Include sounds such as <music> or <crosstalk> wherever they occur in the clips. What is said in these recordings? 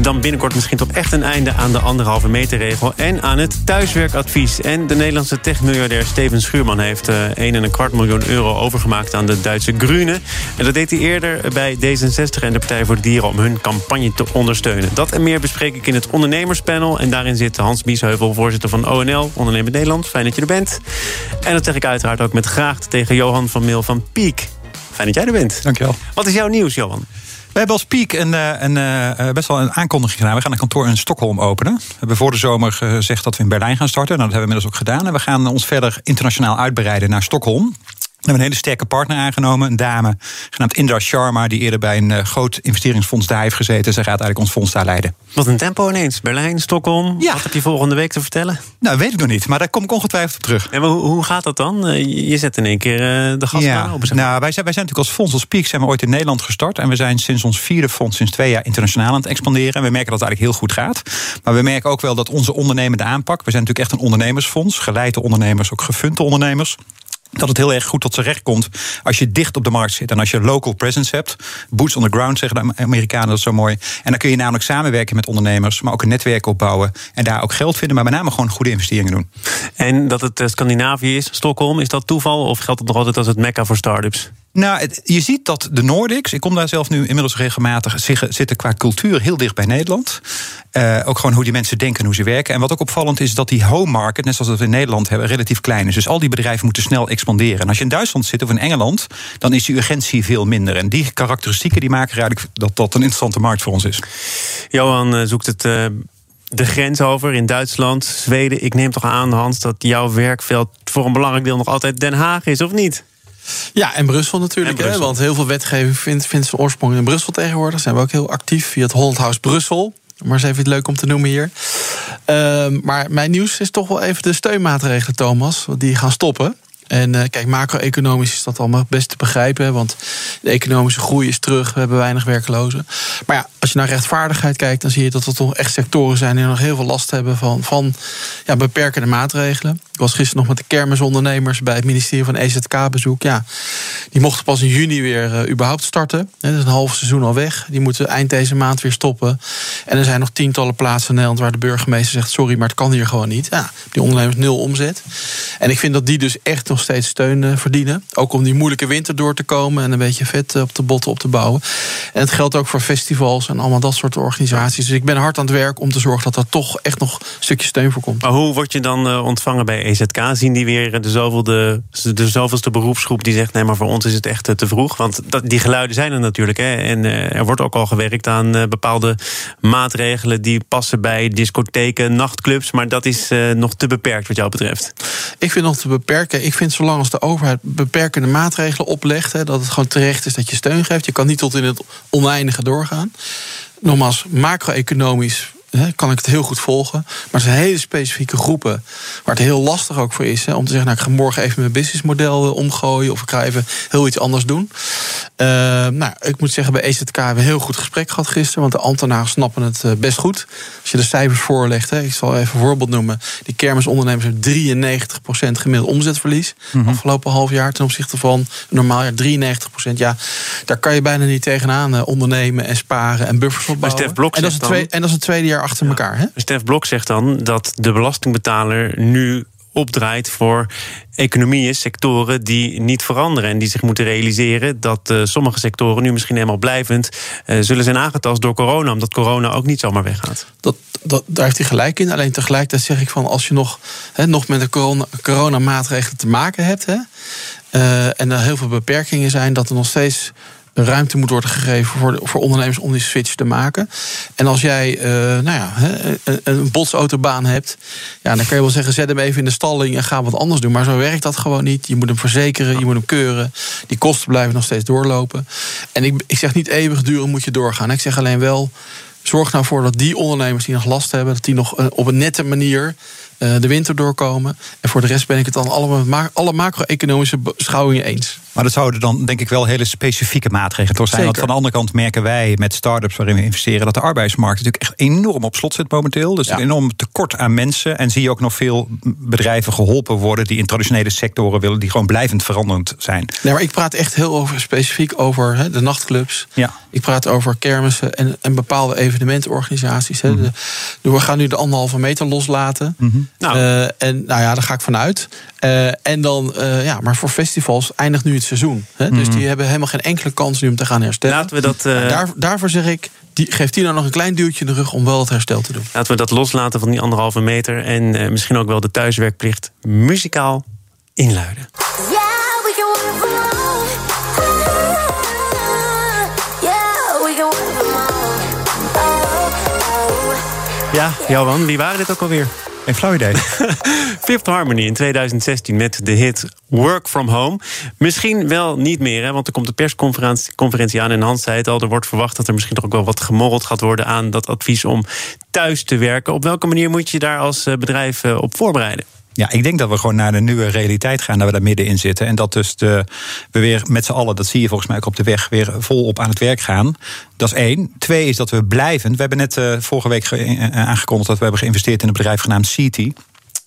dan binnenkort misschien toch echt een einde aan de anderhalve meter regel en aan het thuiswerkadvies. En de Nederlandse techmiljardair Steven Schuurman heeft uh, 1,25 miljoen euro overgemaakt aan de Duitse Groenen. En dat deed hij eerder bij D66 en de Partij voor de Dieren om hun campagne te ondersteunen. Dat en meer bespreek ik in het ondernemerspanel. En daarin zit Hans Biesheuvel, voorzitter van ONL, Ondernemer Nederland. Fijn dat je er bent. En dat zeg ik uiteraard ook met graag tegen Johan van Meel van Piek. Fijn dat jij er bent. Dankjewel. Wat is jouw nieuws, Johan? Hebben als Piek een, een, een, best wel een aankondiging gedaan. We gaan een kantoor in Stockholm openen. We hebben voor de zomer gezegd dat we in Berlijn gaan starten. Nou, dat hebben we inmiddels ook gedaan. En we gaan ons verder internationaal uitbreiden naar Stockholm. We hebben een hele sterke partner aangenomen, een dame genaamd Indra Sharma, die eerder bij een groot investeringsfonds daar heeft gezeten. Zij gaat eigenlijk ons fonds daar leiden. Wat een tempo ineens. Berlijn, Stockholm. Ja. Wat heb je volgende week te vertellen? Nou, weet ik nog niet, maar daar kom ik ongetwijfeld op terug. En hoe, hoe gaat dat dan? Je zet in één keer de gasbaan ja. op. Nou, wij zijn, wij zijn natuurlijk als fonds, als Peak, zijn we ooit in Nederland gestart. En we zijn sinds ons vierde fonds, sinds twee jaar internationaal aan het expanderen. En we merken dat het eigenlijk heel goed gaat. Maar we merken ook wel dat onze ondernemende aanpak, we zijn natuurlijk echt een ondernemersfonds, geleide ondernemers, ook gefunte ondernemers dat het heel erg goed tot zijn recht komt als je dicht op de markt zit. En als je local presence hebt. Boots on the ground zeggen de Amerikanen dat zo mooi. En dan kun je namelijk samenwerken met ondernemers, maar ook een netwerk opbouwen. En daar ook geld vinden, maar met name gewoon goede investeringen doen. En dat het Scandinavië is, Stockholm, is dat toeval? Of geldt het nog altijd als het mekka voor start-ups? Nou, je ziet dat de Nordics, ik kom daar zelf nu inmiddels regelmatig, zitten qua cultuur heel dicht bij Nederland. Uh, ook gewoon hoe die mensen denken en hoe ze werken. En wat ook opvallend is, dat die home market, net zoals we in Nederland hebben, relatief klein is. Dus al die bedrijven moeten snel expanderen. En als je in Duitsland zit of in Engeland, dan is die urgentie veel minder. En die karakteristieken die maken eigenlijk dat dat een interessante markt voor ons is. Johan uh, zoekt het. Uh de grens over in Duitsland, Zweden. Ik neem toch aan, Hans, dat jouw werkveld voor een belangrijk deel nog altijd Den Haag is, of niet? Ja, en Brussel natuurlijk. En Brussel. Hè, want heel veel wetgeving vindt, vindt zijn oorsprong in Brussel tegenwoordig. Zijn we ook heel actief via het Holland House Brussel. Maar eens even het leuk om te noemen hier. Uh, maar mijn nieuws is toch wel even de steunmaatregelen, Thomas. Die gaan stoppen. En uh, kijk, macro-economisch is dat allemaal best te begrijpen. Want de economische groei is terug. We hebben weinig werklozen. Maar ja, als je naar rechtvaardigheid kijkt, dan zie je dat er toch echt sectoren zijn die nog heel veel last hebben van, van ja, beperkende maatregelen. Ik was gisteren nog met de kermisondernemers bij het ministerie van EZK-bezoek. Ja, die mochten pas in juni weer uh, überhaupt starten. Dat is een half seizoen al weg. Die moeten eind deze maand weer stoppen. En er zijn nog tientallen plaatsen in Nederland waar de burgemeester zegt: sorry, maar het kan hier gewoon niet. Ja, die ondernemers nul omzet. En ik vind dat die dus echt nog steeds steun uh, verdienen. Ook om die moeilijke winter door te komen en een beetje vet op de botten op te bouwen. En het geldt ook voor festivals en allemaal dat soort organisaties. Dus ik ben hard aan het werk om te zorgen dat er toch echt nog een stukje steun voor komt. Maar hoe word je dan uh, ontvangen bij EZK? Zien die weer de, zoveelde, de zoveelste beroepsgroep die zegt: nee, maar voor ons is het echt te vroeg? Want dat, die geluiden zijn er natuurlijk. Hè? En er wordt ook al gewerkt aan bepaalde maatregelen die passen bij discotheken, nachtclubs. Maar dat is nog te beperkt wat jou betreft. Ik vind nog te beperken. Ik vind zolang als de overheid beperkende maatregelen oplegt, hè, dat het gewoon terecht is dat je steun geeft. Je kan niet tot in het oneindige doorgaan. Nogmaals, macro-economisch kan ik het heel goed volgen. Maar er zijn hele specifieke groepen waar het heel lastig ook voor is. Om te zeggen, nou, ik ga morgen even mijn businessmodel eh, omgooien. Of ik ga even heel iets anders doen. Uh, nou, ik moet zeggen, bij EZK hebben we een heel goed gesprek gehad gisteren. Want de ambtenaren snappen het uh, best goed. Als je de cijfers voorlegt, hè, ik zal even een voorbeeld noemen. Die kermisondernemers hebben 93% gemiddeld omzetverlies. Mm -hmm. Afgelopen half jaar ten opzichte van een normaal jaar 93%. Ja, daar kan je bijna niet tegenaan uh, ondernemen en sparen en buffers opbouwen. Maar Blok en, dat is het tweede, en dat is het tweede jaar achter ja. elkaar. Hè? Stef Blok zegt dan dat de belastingbetaler nu opdraait voor economieën, sectoren die niet veranderen. En die zich moeten realiseren dat uh, sommige sectoren nu misschien helemaal blijvend uh, zullen zijn aangetast door corona, omdat corona ook niet zomaar weggaat. Dat, dat, daar heeft hij gelijk in. Alleen tegelijkertijd zeg ik van als je nog, nog met de corona, coronamaatregelen te maken hebt. Uh, en er heel veel beperkingen zijn, dat er nog steeds ruimte moet worden gegeven voor, voor ondernemers om die switch te maken. En als jij uh, nou ja, een, een botsautobaan hebt, ja, dan kan je wel zeggen: zet hem even in de stalling en ga wat anders doen. Maar zo werkt dat gewoon niet. Je moet hem verzekeren, je moet hem keuren. Die kosten blijven nog steeds doorlopen. En ik, ik zeg niet eeuwig duren moet je doorgaan. Ik zeg alleen wel. Zorg nou voor dat die ondernemers die nog last hebben, dat die nog op een nette manier de winter doorkomen. En voor de rest ben ik het dan allemaal met alle macro-economische beschouwingen eens. Maar dat zouden dan denk ik wel hele specifieke maatregelen toch zijn. Want van de andere kant merken wij met start-ups waarin we investeren dat de arbeidsmarkt natuurlijk echt enorm op slot zit momenteel. Dus een enorm tekort aan mensen. En zie je ook nog veel bedrijven geholpen worden die in traditionele sectoren willen, die gewoon blijvend veranderend zijn. Nee, maar ik praat echt heel over, specifiek over de nachtclubs. Ja. Ik praat over kermissen en, en bepaalde evenementenorganisaties. Mhm. De, we gaan nu de anderhalve meter loslaten. Nou. Uh, en nou ja, daar ga ik vanuit. Uh, en dan, uh, ja, maar voor festivals eindigt nu seizoen. Hè? Dus mhm. die hebben helemaal geen enkele kans nu om te gaan herstellen. Laten we dat. Daar, daarvoor zeg ik, die, geeft die nou nog een klein duwtje in de rug om wel het herstel te doen. Laten we dat loslaten van die anderhalve meter. En misschien ook wel de thuiswerkplicht muzikaal inluiden. Ja, Johan, wie waren dit ook alweer? Een flauw idee. <laughs> Fifth Harmony in 2016 met de hit Work From Home. Misschien wel niet meer, hè, want er komt de persconferentie aan. En Hans zei het al, er wordt verwacht dat er misschien toch ook wel wat gemorreld gaat worden... aan dat advies om thuis te werken. Op welke manier moet je daar als eh, bedrijf eh, op voorbereiden? Ja, ik denk dat we gewoon naar de nieuwe realiteit gaan, dat we daar middenin zitten. En dat dus de, we weer met z'n allen, dat zie je volgens mij ook op de weg, weer volop aan het werk gaan. Dat is één. Twee is dat we blijven. We hebben net uh, vorige week eh, aangekondigd dat we hebben geïnvesteerd in een bedrijf genaamd City.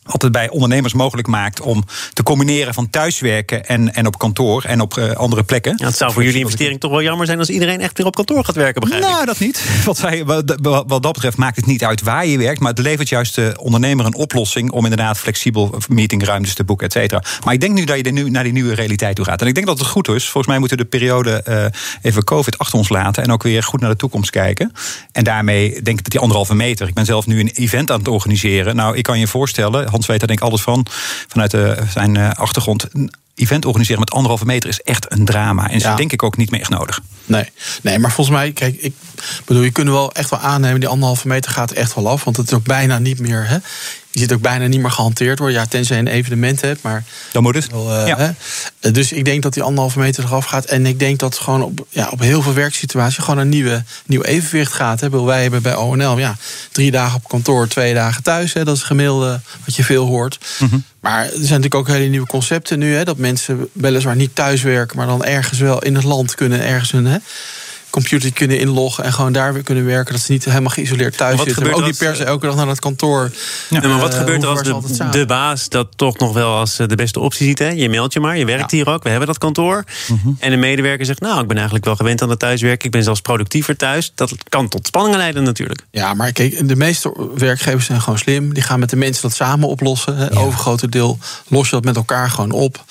Wat het bij ondernemers mogelijk maakt om te combineren van thuiswerken en, en op kantoor en op uh, andere plekken. Ja, het zou voor jullie investering toch wel jammer zijn als iedereen echt weer op kantoor gaat werken, begrijp Nou, dat niet. <laughs> Wat, wij, wat, wat, dat betreft maakt het niet uit waar je werkt, maar het levert juist de ondernemer een oplossing om inderdaad flexibel meetingruimtes te boeken, et cetera. Maar ik denk nu dat je nu naar die nieuwe realiteit toe gaat. En ik denk dat het goed is. Volgens mij moeten we de periode uh, even COVID achter ons laten en ook weer goed naar de toekomst kijken. En daarmee denk ik dat die anderhalve meter. Ik ben zelf nu een event aan het organiseren. Nou, ik kan je voorstellen Hans weet daar denk ik alles van. Vanuit de, zijn eh, achtergrond. Een event organiseren met anderhalve meter is echt een drama. En is denk ik ook niet meer echt nodig. Nee, nee maar volgens mij, kijk, ik bedoel, je kunt wel echt wel aannemen, die anderhalve meter gaat echt wel af. Want het is ook bijna niet meer. Hè? Je ziet ook bijna niet meer gehanteerd worden. Ja, tenzij je een evenement hebt. Maar dan moet het. Wel, uh, ja. hè? Dus ik denk dat die anderhalve meter eraf gaat. En ik denk dat gewoon op, ja, op heel veel werksituaties gewoon een nieuwe, nieuw evenwicht gaat. Hè? Wij hebben bij ONL ja, drie dagen op kantoor, twee dagen thuis. Hè? Dat is het gemiddelde wat je veel hoort. Mhm. Maar er zijn natuurlijk ook hele nieuwe concepten nu. Hè? Dat mensen weliswaar niet thuis werken, maar dan ergens wel in het land kunnen ergens hun. Hè? Computer kunnen inloggen en gewoon daar weer kunnen werken. Dat ze niet helemaal geïsoleerd thuis wat zitten. Maar ook niet per se elke dag naar het kantoor. Ja. maar wat uh, gebeurt er als de, de, baas dat toch nog wel als eh, de beste optie ziet? Hè? Je meldt je maar, je werkt hier ook, we hebben dat kantoor. Mhm. En de medewerker zegt, nou, ik ben eigenlijk wel gewend aan het thuiswerken. Ik ben zelfs productiever thuis. Dat kan tot spanningen leiden natuurlijk. Ja, maar kijk, de meeste werkgevers zijn gewoon slim. Die gaan met de mensen dat samen oplossen. Het overgrote deel los je dat met elkaar gewoon op.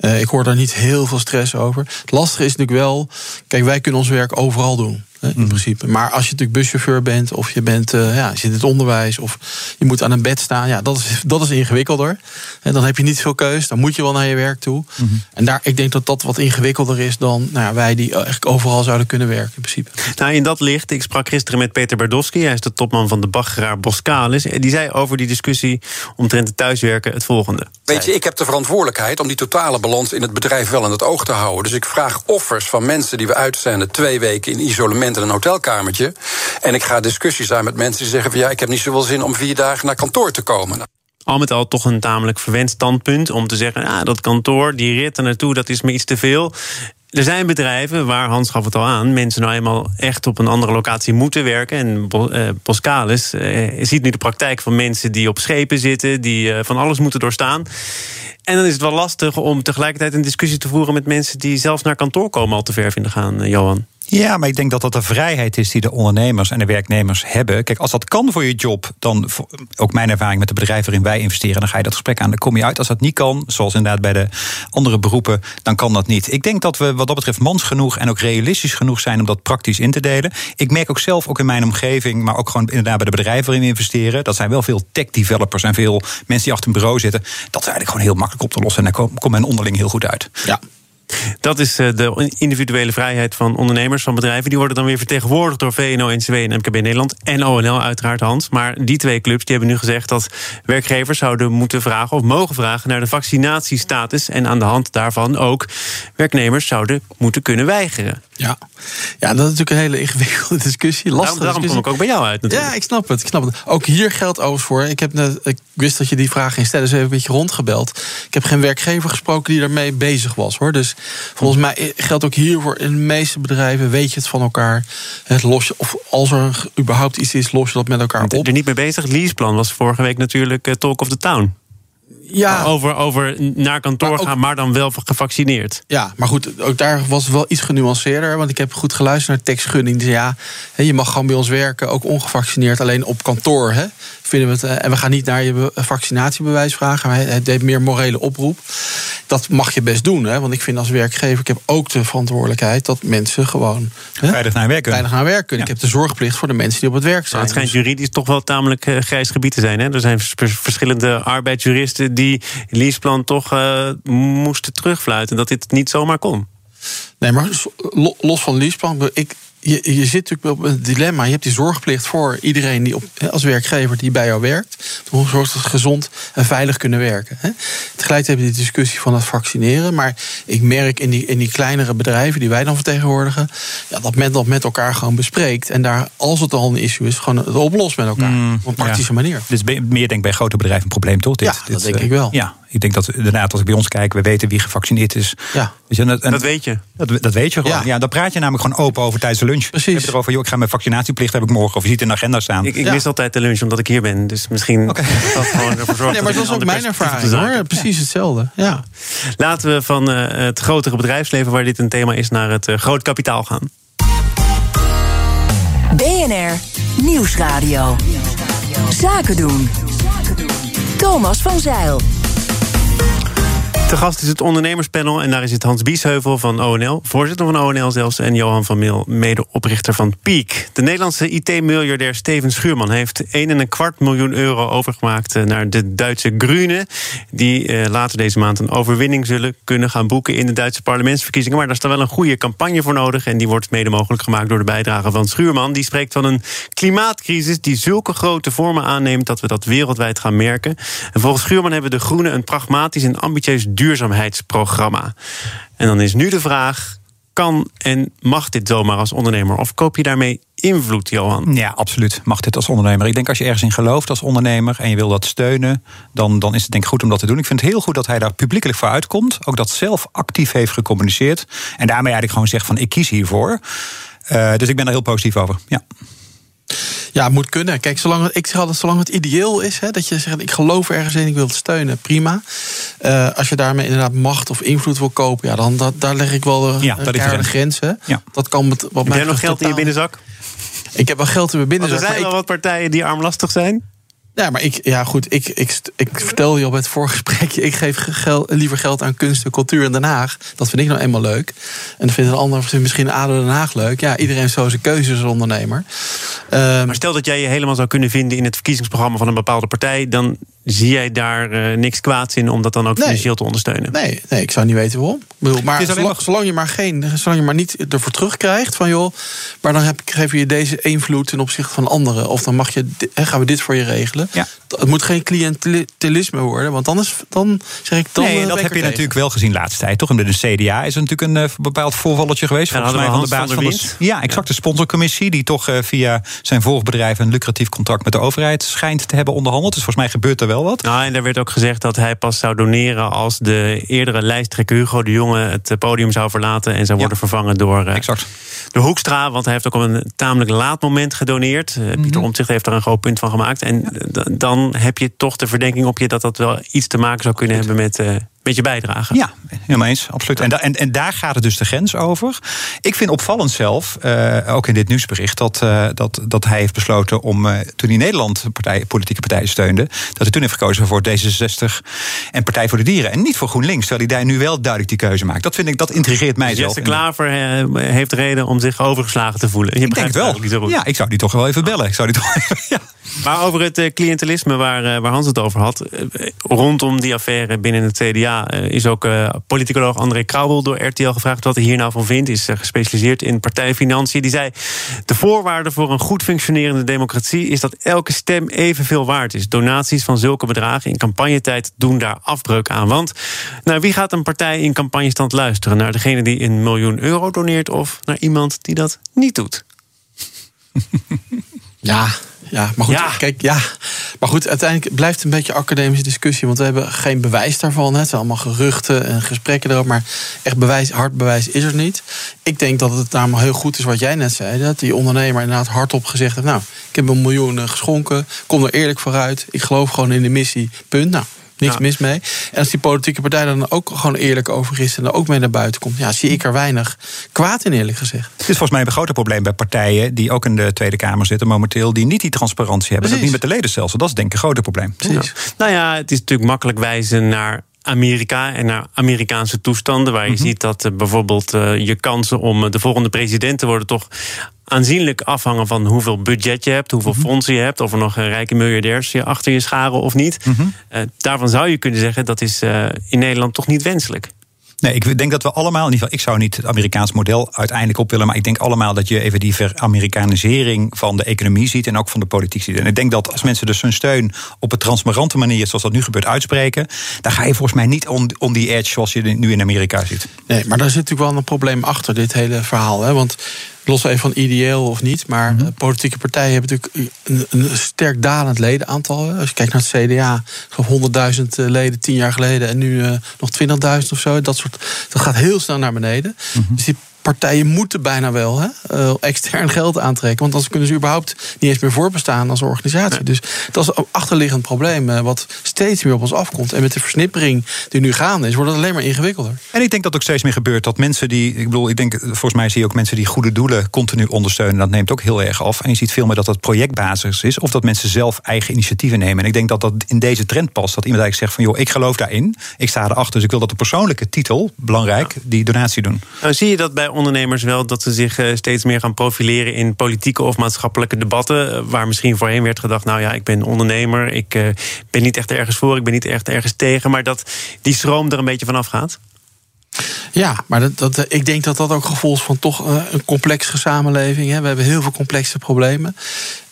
Uh, ik hoor daar niet heel veel stress over. Het lastige is natuurlijk wel, kijk, wij kunnen ons werk over overal doen. In mhm. principe. Maar als je natuurlijk buschauffeur bent, of je bent uh, ja, zit in het onderwijs, of je moet aan een bed staan, ja, dat is, dat is ingewikkelder. En dan heb je niet veel keus, dan moet je wel naar je werk toe. Mhm. En daar, ik denk dat dat wat ingewikkelder is dan nou ja, wij die eigenlijk overal zouden kunnen werken, in principe. Nou, in dat licht, ik sprak gisteren met Peter Bardowski, hij is de topman van de Baggeraar Boskalis. Die zei over die discussie omtrent het thuiswerken het volgende. Weet je, ik heb de verantwoordelijkheid om die totale balans in het bedrijf wel in het oog te houden. Dus ik vraag offers van mensen die we uitzenden twee weken in isolement in een hotelkamertje. En ik ga discussies aan met mensen die zeggen van ja, ik heb niet zoveel zin om vier dagen naar kantoor te komen. Al met al toch een tamelijk verwend standpunt om te zeggen: ah, dat kantoor, die rit er naartoe, dat is me iets te veel. Er zijn bedrijven waar, Hans gaf het al aan, mensen nou eenmaal echt op een andere locatie moeten werken. En uh, Boskalis uh, ziet nu de praktijk van mensen die op schepen zitten, die uh, van alles moeten doorstaan. En dan is het wel lastig om tegelijkertijd een discussie te voeren met mensen die zelfs naar kantoor komen al te ver vinden gaan, Johan. Ja, maar ik denk dat dat de vrijheid is die de ondernemers en de werknemers hebben. Kijk, als dat kan voor je job, dan ook mijn ervaring met de bedrijven waarin wij investeren, dan ga je dat gesprek aan, dan kom je uit. Als dat niet kan, zoals inderdaad bij de andere beroepen, dan kan dat niet. Ik denk dat we wat dat betreft mans genoeg en ook realistisch genoeg zijn om dat praktisch in te delen. Ik merk ook zelf, ook in mijn omgeving, maar ook gewoon inderdaad bij de bedrijven waarin we investeren, dat zijn wel veel tech developers en veel mensen die achter een bureau zitten. Dat is eigenlijk gewoon heel makkelijk op te lossen en daar komt men onderling heel goed uit. Ja, dat is eh, de individuele vrijheid van ondernemers, van bedrijven. Die worden dan weer vertegenwoordigd door VNO, NCW en MKB Nederland. En ONL uiteraard, Hans. Maar die twee clubs die hebben nu gezegd dat werkgevers zouden moeten vragen... of mogen vragen naar de vaccinatiestatus. En aan de hand daarvan ook werknemers zouden moeten kunnen weigeren. Ja, ja dat is natuurlijk een hele ingewikkelde <laughs> discussie. Lastige daarom, daarom kom ik ook bij jou uit natuurlijk. Ja, ik snap het. Ik snap het. Ook hier geldt overigens voor. Ik, heb net, ik wist dat je die vraag ging stellen, dus even een beetje rondgebeld. Ik heb geen werkgever gesproken die daarmee bezig was. hoor. Dus Volgens mij geldt ook hiervoor in de meeste bedrijven, weet je het van elkaar. Het los je, of als er überhaupt iets is, los je dat met elkaar op. Er niet mee bezig. Het leaseplan was vorige week natuurlijk uh, Talk of the Town ja. over, over naar kantoor gaan, maar dan wel gevaccineerd. Ja, maar goed, ook daar was het wel iets genuanceerder. Want ik heb goed geluisterd naar Tex Gunning. Die zei, ja, je mag gewoon bij ons werken, ook ongevaccineerd, alleen op kantoor. Hè, vinden we het, eh, en we gaan niet naar je vaccinatiebewijs vragen. Maar hij deed meer morele oproep. Dat mag je best doen, hè, want ik vind als werkgever, ik heb ook de verantwoordelijkheid dat mensen gewoon hè, veilig naar werk kunnen. naar werk kunnen. Ik heb de zorgplicht voor de mensen die op het werk zijn. Het schijnt juridisch toch wel tamelijk uh, grijs gebied te zijn. Hè? Er zijn verschillende arbeidsjuristen die leaseplan toch uh, moesten terugfluiten. Dat dit niet zomaar kon. Nee, maar los van leaseplan. Ik, je, je zit natuurlijk op een dilemma. Je hebt die zorgplicht voor iedereen die op, als werkgever die bij jou werkt. Om zorgt dat ze gezond en veilig kunnen werken. Hè. Tegelijkertijd heb je die discussie van het vaccineren. Maar ik merk in die, in die kleinere bedrijven die wij dan vertegenwoordigen. Ja, dat men dat met elkaar gewoon bespreekt. En daar, als het al een issue is, gewoon het oplost met elkaar. Mm, op een praktische manier. Dus meer denk ik bij grote bedrijven een probleem, toch? Dit, ja, dat denk ik wel. Eh, ja, ik denk dat inderdaad, als ik bij ons kijk, we weten wie gevaccineerd is. Ja. En, dat weet je. Dat, dat weet je gewoon. Ja. ja. dan praat je namelijk gewoon open over tijdens de lunch. Precies. Heb je erover, joh, ik ga mijn vaccinatieplicht heb ik morgen. Of je ziet in de agenda staan. Ik, ik mis altijd de lunch omdat ik hier ben. Dus misschien okay. dat gewoon ervoor zorgen. <laughs> Nee, maar dat is ook mijn ervaring hoor. Precies hetzelfde. Ja. Laten we van uh, het grotere bedrijfsleven, waar dit een thema is, naar het uh, groot kapitaal gaan. BNR Nieuwsradio. Zaken doen. Thomas van Zeil. Te gast is het ondernemerspanel en daar is het Hans Biesheuvel van ONL, voorzitter van ONL zelfs, en Johan van Mil, medeoprichter van Peak. De Nederlandse IT-miljardair Steven Schuurman heeft 1,25 miljoen euro overgemaakt eh, naar de Duitse Grünen, die eh, later deze maand een overwinning zullen kunnen gaan boeken in de Duitse parlementsverkiezingen. Maar daar is dan wel een goede campagne voor nodig en die wordt mede mogelijk gemaakt door de bijdrage van Schuurman. Die spreekt van een klimaatcrisis die zulke grote vormen aanneemt dat we dat wereldwijd gaan merken. En volgens Schuurman hebben de Groenen een pragmatisch en ambitieus duurzaamheidsprogramma. En dan is nu de vraag: kan en mag dit zomaar als ondernemer? Of koop je daarmee invloed, Johan? Ja, absoluut. Mag dit als ondernemer. Ik denk als je ergens in gelooft als ondernemer en je wil dat steunen, dan, dan is het denk ik goed om dat te doen. Ik vind het heel goed dat hij daar publiekelijk voor uitkomt. Ook dat zelf actief heeft gecommuniceerd. En daarmee eigenlijk gewoon zegt van ik kies hiervoor. Uh, dus ik ben er heel positief over. Ja. Ja, het moet kunnen. Kijk, zolang het, ik zeg altijd, zolang het ideeel is, hè, dat je zegt, ik geloof ergens in, ik wil het steunen, prima. Uh, als je daarmee inderdaad macht of invloed wil kopen, ja, dan dat, daar leg ik wel de, ja, dat is de grens. Hè. Ja. Dat kan met, wat Heb jij nog geld in je binnenzak? Ik heb wel geld in mijn binnenzak. Want er zijn wel wat partijen die armlastig zijn. Ja, maar ik, ja, goed, ik, ik, ik vertel je op het voorgesprekje... ik geef liever geld aan kunst en cultuur in Den Haag. Dat vind ik nou eenmaal leuk. En dan vindt een ander misschien ADO Den Haag leuk. Ja, iedereen heeft zo zijn keuzes als ondernemer. Um, maar stel dat jij je helemaal zou kunnen vinden... in het verkiezingsprogramma van een bepaalde partij... dan zie jij daar uh, niks kwaads in om dat dan ook financieel te ondersteunen? Nee, nee, ik zou niet weten waarom. Bedoel, maar zolang, zolang, je maar geen, zolang je maar niet ervoor terugkrijgt van joh, maar dan heb, geef je deze invloed ten opzichte van anderen. Of dan mag je, gaan we dit voor je regelen. Ja. Het moet geen cliëntelisme worden, want dan is dan zeg ik dan. Nee, dat heb je natuurlijk wel gezien laatste tijd, toch? In de CDA is er natuurlijk een uh, bepaald voorvalletje geweest. volgens mij van de baas van, de, Ja, exact. De sponsorcommissie, die toch uh, via zijn volgbedrijf een lucratief contract met de overheid schijnt te hebben onderhandeld. Dus volgens mij gebeurt er wel wat. Nou, en er werd ook gezegd dat hij pas zou doneren als de eerdere lijsttrekker Hugo de Jonge het podium zou verlaten en zou worden vervangen door. Uh, exact de Hoekstra. Want hij heeft ook op een tamelijk laat moment gedoneerd. Uh, Pieter mhm. Omtzigt heeft er een groot punt van gemaakt. En dan heb je toch de verdenking op je dat dat wel iets te maken zou kunnen hebben met. Uh, met je bijdrage. Ja, helemaal eens, absoluut. En, en, en daar gaat het dus de grens over. Ik vind opvallend zelf, uh, ook in dit nieuwsbericht, dat, uh, dat, dat hij heeft besloten om, uh, toen hij Nederland partij, politieke partijen steunde, dat hij toen heeft gekozen voor D66 en Partij voor de Dieren. En niet voor GroenLinks, terwijl hij daar nu wel duidelijk die keuze maakt. Dat vind ik, dat intrigeert mij dus zelf. Jesse Klaver heeft reden om zich overgeslagen te voelen. Je ik denk het wel. Ja, ik zou die toch wel even bellen. Ik zou die toch even, <laughs> ja. Maar over het cliëntelisme waar, waar Hans het over had, rondom die affaire binnen het CDA uh, is ook uh, politicoloog André Krauwel door RTL gevraagd wat hij hier nou van vindt. Is uh, gespecialiseerd in partijfinanciën. Die zei: De voorwaarde voor een goed functionerende democratie is dat elke stem evenveel waard is. Donaties van zulke bedragen in campagnetijd doen daar afbreuk aan. Want naar wie gaat een partij in campagnestand luisteren? Naar degene die een miljoen euro doneert of naar iemand die dat niet doet? <laughs> Ja, Ja, maar goed, Ja. kijk, ja. Maar goed, uiteindelijk blijft het een beetje academische discussie. Want we hebben geen bewijs daarvan. Het zijn allemaal geruchten en gesprekken erover. Maar echt bewijs, hard bewijs is er niet. Ik denk dat het namelijk heel goed is wat jij net zei. Dat die ondernemer inderdaad hardop gezegd heeft... nou, ik heb een miljoen eh, geschonken. Kom er eerlijk vooruit. Ik geloof gewoon in de missie. Punt. Nou, niks Ja. mis mee. En als die politieke partij dan ook gewoon eerlijk over is... en er ook mee naar buiten komt... ja, zie ik er weinig kwaad in, eerlijk gezegd. Het is volgens mij een groter probleem bij partijen die ook in de Tweede Kamer zitten momenteel, die niet die transparantie hebben. Dat Precies. niet met de ledenstelsel. Dat is denk ik een groter probleem. Precies. Nou ja, het is natuurlijk makkelijk wijzen naar Amerika en naar Amerikaanse toestanden. Waar je ziet dat eh, bijvoorbeeld eh, je kansen om eh, de volgende president te worden toch aanzienlijk afhangen van hoeveel budget je hebt, hoeveel fondsen je hebt, of er nog rijke miljardairs je achter je scharen of niet. Eh, daarvan zou je kunnen zeggen dat is in Nederland toch niet wenselijk. Nee, ik denk dat we allemaal, in ieder geval, ik zou niet het Amerikaans model uiteindelijk op willen, maar ik denk allemaal dat je even die veramerikanisering van de economie ziet en ook van de politiek ziet. En ik denk dat als mensen dus hun steun op een transparante manier, zoals dat nu gebeurt, uitspreken, dan ga je volgens mij niet on the edge zoals je nu in Amerika ziet. Nee, maar daar zit natuurlijk wel een probleem achter dit hele verhaal. Hè? Want los even van ideeel of niet, maar eh, politieke partijen hebben natuurlijk een, een sterk dalend ledenaantal. Als je kijkt naar het CDA, ik geloof 100.000 leden tien jaar geleden en nu eh, nog 20.000 of zo. Dat, soort, dat gaat heel snel naar beneden. Dus die partijen moeten bijna wel hè, eh, extern geld aantrekken. Want anders kunnen ze überhaupt niet eens meer voorbestaan als organisatie. Dus dat is een achterliggend probleem eh, wat steeds meer op ons afkomt. En met de versnippering die nu gaande is, wordt het alleen maar ingewikkelder. En ik denk dat ook steeds meer gebeurt dat mensen die. Ik bedoel, ik denk, volgens mij zie je ook mensen die goede doelen continu ondersteunen. Dat neemt ook heel erg af. En je ziet veel meer dat dat projectbasis is. Of dat mensen zelf eigen initiatieven nemen. En ik denk dat dat in deze trend past. Dat iemand eigenlijk zegt van joh, ik geloof daarin. Ik sta erachter. Dus ik wil dat de persoonlijke titel, belangrijk, die donatie doen. Nou, zie je dat bij ondernemers wel dat ze zich eh, steeds meer gaan profileren in politieke of maatschappelijke debatten? eh, Waar misschien voorheen werd gedacht: nou ja, ik ben ondernemer, ik eh, ben niet echt ergens voor, ik ben niet echt ergens tegen. Maar dat die stroom er een beetje vanaf gaat. Ja, maar dat, dat, ik denk dat dat ook gevolg van toch een complexe samenleving. We hebben heel veel complexe problemen.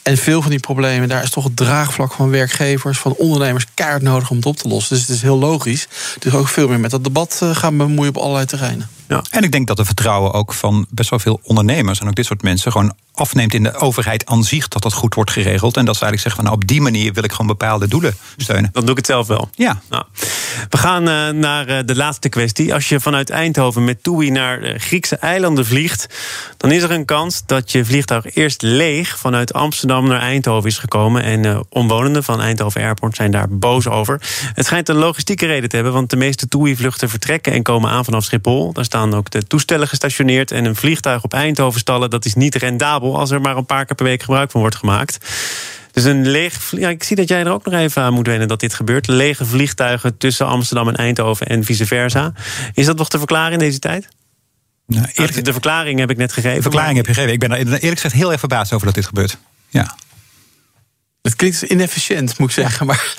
En veel van die problemen, daar is toch het draagvlak van werkgevers, van ondernemers keihard nodig om het op te lossen. Dus het is heel logisch. Dus ook veel meer met dat debat gaan bemoeien op allerlei terreinen. Ja. En ik denk dat het vertrouwen ook van best wel veel ondernemers en ook dit soort mensen gewoon afneemt in de overheid aan zich dat dat goed wordt geregeld. En dat ze eigenlijk zeggen van nou op die manier wil ik gewoon bepaalde doelen steunen. Dan doe ik het zelf wel. Ja. Nou, we gaan eh, naar eh, de laatste kwestie. Als je vanuit Eindhoven met TUI naar de Griekse eilanden vliegt, dan is er een kans dat je vliegtuig eerst leeg vanuit Amsterdam naar Eindhoven is gekomen. En eh, omwonenden van Eindhoven Airport zijn daar boos over. Het schijnt een logistieke reden te hebben, want de meeste TUI-vluchten vertrekken en komen aan vanaf Schiphol. Daar staan ook de toestellen gestationeerd. En een vliegtuig op Eindhoven stallen, dat is niet rendabel als er maar een paar keer per week gebruik van wordt gemaakt. Dus een leeg. Ja, ik zie dat jij er ook nog even aan moet wennen dat dit gebeurt. Lege vliegtuigen tussen Amsterdam en Eindhoven en vice versa. Is dat nog te verklaren in deze tijd? Nou, eerlijk, de verklaring heb ik net gegeven. de verklaring heb je gegeven. Ik ben er eerlijk gezegd heel erg verbaasd over dat dit gebeurt. Ja. Het klinkt inefficiënt, moet ik zeggen. Maar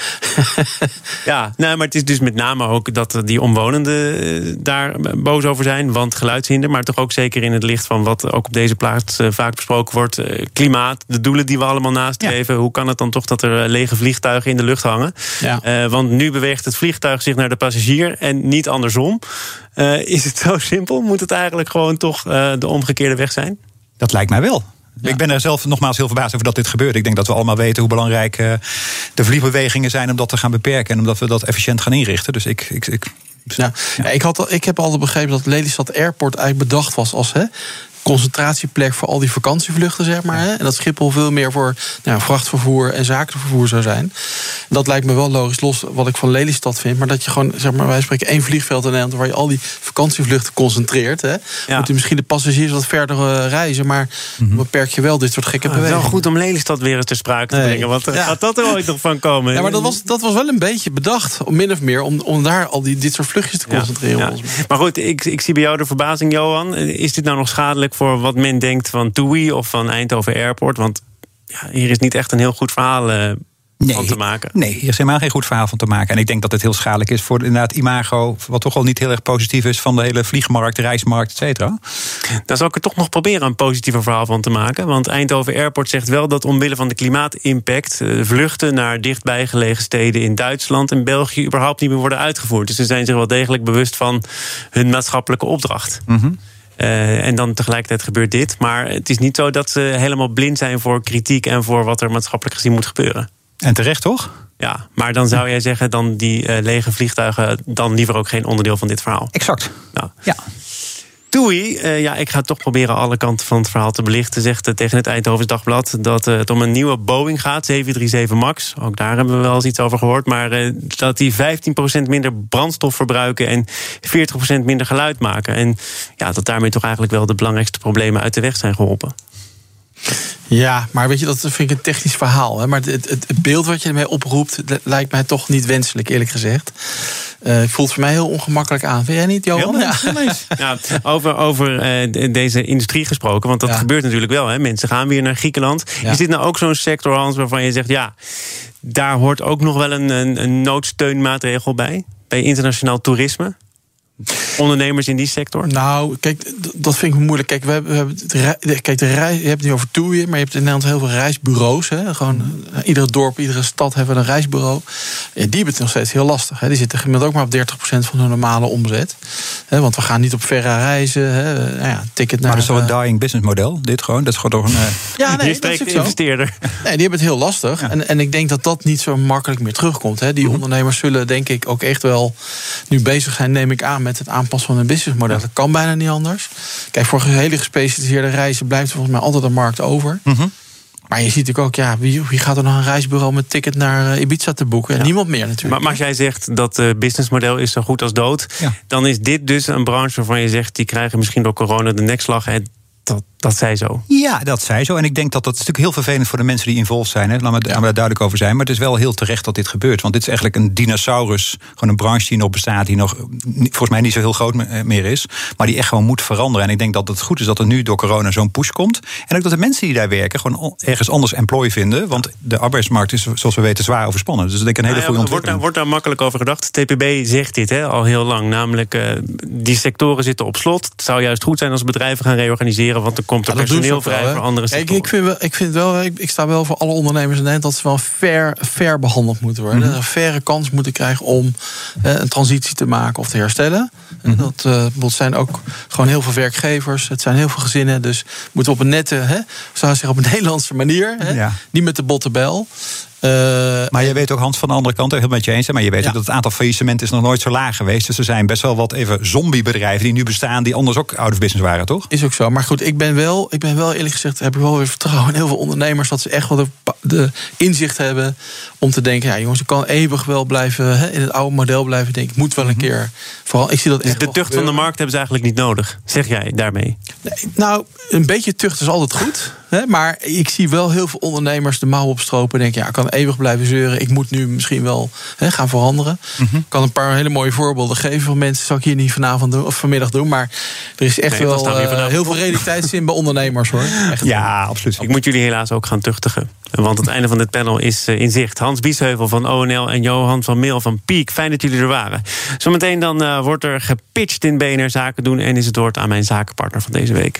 <laughs> Ja, nee, maar het is dus met name ook dat die omwonenden eh, daar boos over zijn. Want geluidshinder, maar toch ook zeker in het licht van wat ook op deze plaats eh, vaak besproken wordt. eh, Klimaat, de doelen die we allemaal nastreven. Hoe kan het dan toch dat er lege vliegtuigen in de lucht hangen? Ja. Eh, want nu beweegt het vliegtuig zich naar de passagier en niet andersom. Eh, is het zo simpel? Moet het eigenlijk gewoon toch eh, de omgekeerde weg zijn? Dat lijkt mij wel. Ik ben er zelf nogmaals heel verbaasd over dat dit gebeurt. Ik denk dat we allemaal weten hoe belangrijk eh, de vliegbewegingen zijn om dat te gaan beperken en omdat we dat efficiënt gaan inrichten. Dus ik, ik, ik ik, had, ik heb altijd begrepen dat Lelystad Airport eigenlijk bedacht was als hè, concentratieplek voor al die vakantievluchten, zeg maar. Hè, en dat Schiphol veel meer voor nou, vrachtvervoer en zakenvervoer zou zijn. Dat lijkt me wel logisch, los wat ik van Lelystad vind. Maar dat je gewoon, zeg maar, wij spreken één vliegveld in Nederland waar je al die vakantievluchten concentreert. Hè. Ja. Moet je misschien de passagiers wat verder eh, reizen, maar dan beperk je wel dit soort gekke Ah, bewegingen. wel goed om Lelystad weer eens ter sprake te Nee. brengen. Want eh, Ja. gaat dat er ooit nog van komen? Ja, maar dat was, dat was wel een beetje bedacht, om min of meer, om, om daar al die, dit soort vluchtjes te concentreren. ja. Maar goed, ik, ik zie bij jou de verbazing, Johan. Is dit nou nog schadelijk voor wat men denkt van TUI of van Eindhoven Airport? Want ja, hier is niet echt een heel goed verhaal eh, van te maken. Nee, hier is helemaal geen goed verhaal van te maken. En ik denk dat het heel schadelijk is voor inderdaad imago, wat toch al niet heel erg positief is van de hele vliegmarkt, reismarkt, et cetera. Dan zal ik er toch nog proberen een positiever verhaal van te maken. Want Eindhoven Airport zegt wel dat omwille van de klimaatimpact... eh, vluchten naar dichtbijgelegen steden in Duitsland en België... überhaupt niet meer worden uitgevoerd. Dus ze zijn zich wel degelijk bewust van hun maatschappelijke opdracht. En dan tegelijkertijd gebeurt dit. Maar het is niet zo dat ze helemaal blind zijn voor kritiek en voor wat er maatschappelijk gezien moet gebeuren. En terecht toch? Ja, maar dan zou jij zeggen, dan die lege vliegtuigen, dan liever ook geen onderdeel van dit verhaal. Exact. Nou. Ja. Toei, uh, ja, ik ga toch proberen alle kanten van het verhaal te belichten. Zegt tegen het Eindhovens Dagblad dat uh, het om een nieuwe Boeing gaat, 737 MAX. Ook daar hebben we wel eens iets over gehoord. Maar dat die 15% minder brandstof verbruiken en 40% minder geluid maken. En ja, dat daarmee toch eigenlijk wel de belangrijkste problemen uit de weg zijn geholpen. Ja, maar weet je, dat vind ik een technisch verhaal. Hè? Maar het, het, beeld wat je ermee oproept, lijkt mij toch niet wenselijk, eerlijk gezegd. Uh, voelt voor mij heel ongemakkelijk aan. Vind jij niet, Johan? <laughs> Ja. ja, over over uh, deze industrie gesproken, want dat gebeurt natuurlijk wel. Hè? Mensen gaan weer naar Griekenland. Ja. Is dit nou ook zo'n sector, Hans, waarvan je zegt... ja, daar hoort ook nog wel een, een, een noodsteunmaatregel bij? Bij internationaal toerisme? Ondernemers in die sector? Nou, kijk, dat vind ik moeilijk. Kijk, we hebben, we hebben kijk, de reis, je hebt het nu over toeën, maar je hebt in Nederland heel veel reisbureaus. Hè. Gewoon, eh, iedere dorp, iedere stad hebben een reisbureau. Ja, die hebben het nog steeds heel lastig. Hè. Die zitten gemiddeld ook maar op 30% van hun normale omzet. Hè, want we gaan niet op verre reizen. Hè. Nou ja, ticket naar, maar dat is toch een dying business model, dit gewoon? Dat is gewoon toch een... <laughs> Ja, nee, dat is investeerder. Nee, die hebben het heel lastig. En, en ik denk dat dat niet zo makkelijk meer terugkomt. Hè. Die mhm. ondernemers zullen denk ik ook echt wel nu bezig zijn, neem ik aan, met het aanpassen van hun businessmodel. Dat kan bijna niet anders. Kijk, voor hele gespecialiseerde reizen blijft er volgens mij altijd een markt over. Mhm. Maar je ziet natuurlijk ook, ja, wie, wie gaat er nog een reisbureau met ticket naar eh, Ibiza te boeken? Niemand meer natuurlijk. Maar, maar als jij zegt dat het businessmodel is zo goed als dood, dan is dit dus een branche waarvan je zegt, die krijgen misschien door corona de nekslag. En dat, dat zij zo. Ja, dat zij zo. En ik denk dat dat is natuurlijk heel vervelend voor de mensen die involved zijn. Hè. Laat me, daar duidelijk over zijn. Maar het is wel heel terecht dat dit gebeurt. Want dit is eigenlijk een dinosaurus. Gewoon een branche die nog bestaat. Die nog volgens mij niet zo heel groot meer is. Maar die echt gewoon moet veranderen. En ik denk dat het goed is dat er nu door corona zo'n push komt. En ook dat de mensen die daar werken gewoon ergens anders employ vinden. Want de arbeidsmarkt is, zoals we weten, zwaar overspannen. Dus dat denk ik een hele nou goede ontwikkeling. Wordt daar, wordt daar makkelijk over gedacht. TPB zegt dit hè, al heel lang. Namelijk, uh, die sectoren zitten op slot. Het zou juist goed zijn als bedrijven gaan reorganiseren. Want er komt er personeel vrij voor andere sectoren. Ik, ik, vind wel, ik vind wel, ik, ik, sta wel voor alle ondernemers in Nederland dat ze wel fair, fair behandeld moeten worden. Mm Een faire kans moeten krijgen om een transitie te maken of te herstellen. Mm -hmm. Dat uh, zijn ook gewoon heel veel werkgevers. Het zijn heel veel gezinnen. Dus moeten we op een nette, hè, zou zeggen, op een <laughs> Nederlandse manier. Hè, ja. Niet met de botte bel. Uh, maar je weet ook, Hans, van de andere kant, heel met je eens, maar je weet ook dat het aantal faillissementen is nog nooit zo laag geweest. Dus er zijn best wel wat even zombiebedrijven die nu bestaan, die anders ook out of business waren, toch? Is ook zo. Maar goed, ik ben wel, ik ben wel eerlijk gezegd, heb ik wel weer vertrouwen in heel veel ondernemers dat ze echt wel de, de inzicht hebben om te denken, ja jongens, ik kan eeuwig wel blijven hè, in het oude model blijven denken. Ik moet wel een mhm. keer. Vooral, ik zie dat dus de tucht van de markt hebben ze eigenlijk niet nodig, zeg jij daarmee? Nee, nou, een beetje tucht is altijd goed. Hè, maar ik zie wel heel veel ondernemers de mouw opstropen en denken, ja, ik kan eeuwig blijven zeuren. Ik moet nu misschien wel hè, gaan veranderen. Mhm. Ik kan een paar hele mooie voorbeelden geven van mensen. Zal ik hier niet vanavond doen, of vanmiddag doen. Maar er is echt wel uh, heel veel realiteitszin bij ondernemers hoor. Echt ja, absoluut. Ik moet jullie helaas ook gaan tuchtigen. Want het einde van dit panel is uh, in zicht. Hans Biesheuvel van ONL en Johan van Meel van Piek. Fijn dat jullie er waren. Zometeen dan uh, wordt er gepitcht in BNR Zaken doen. En is het woord aan mijn zakenpartner van deze week.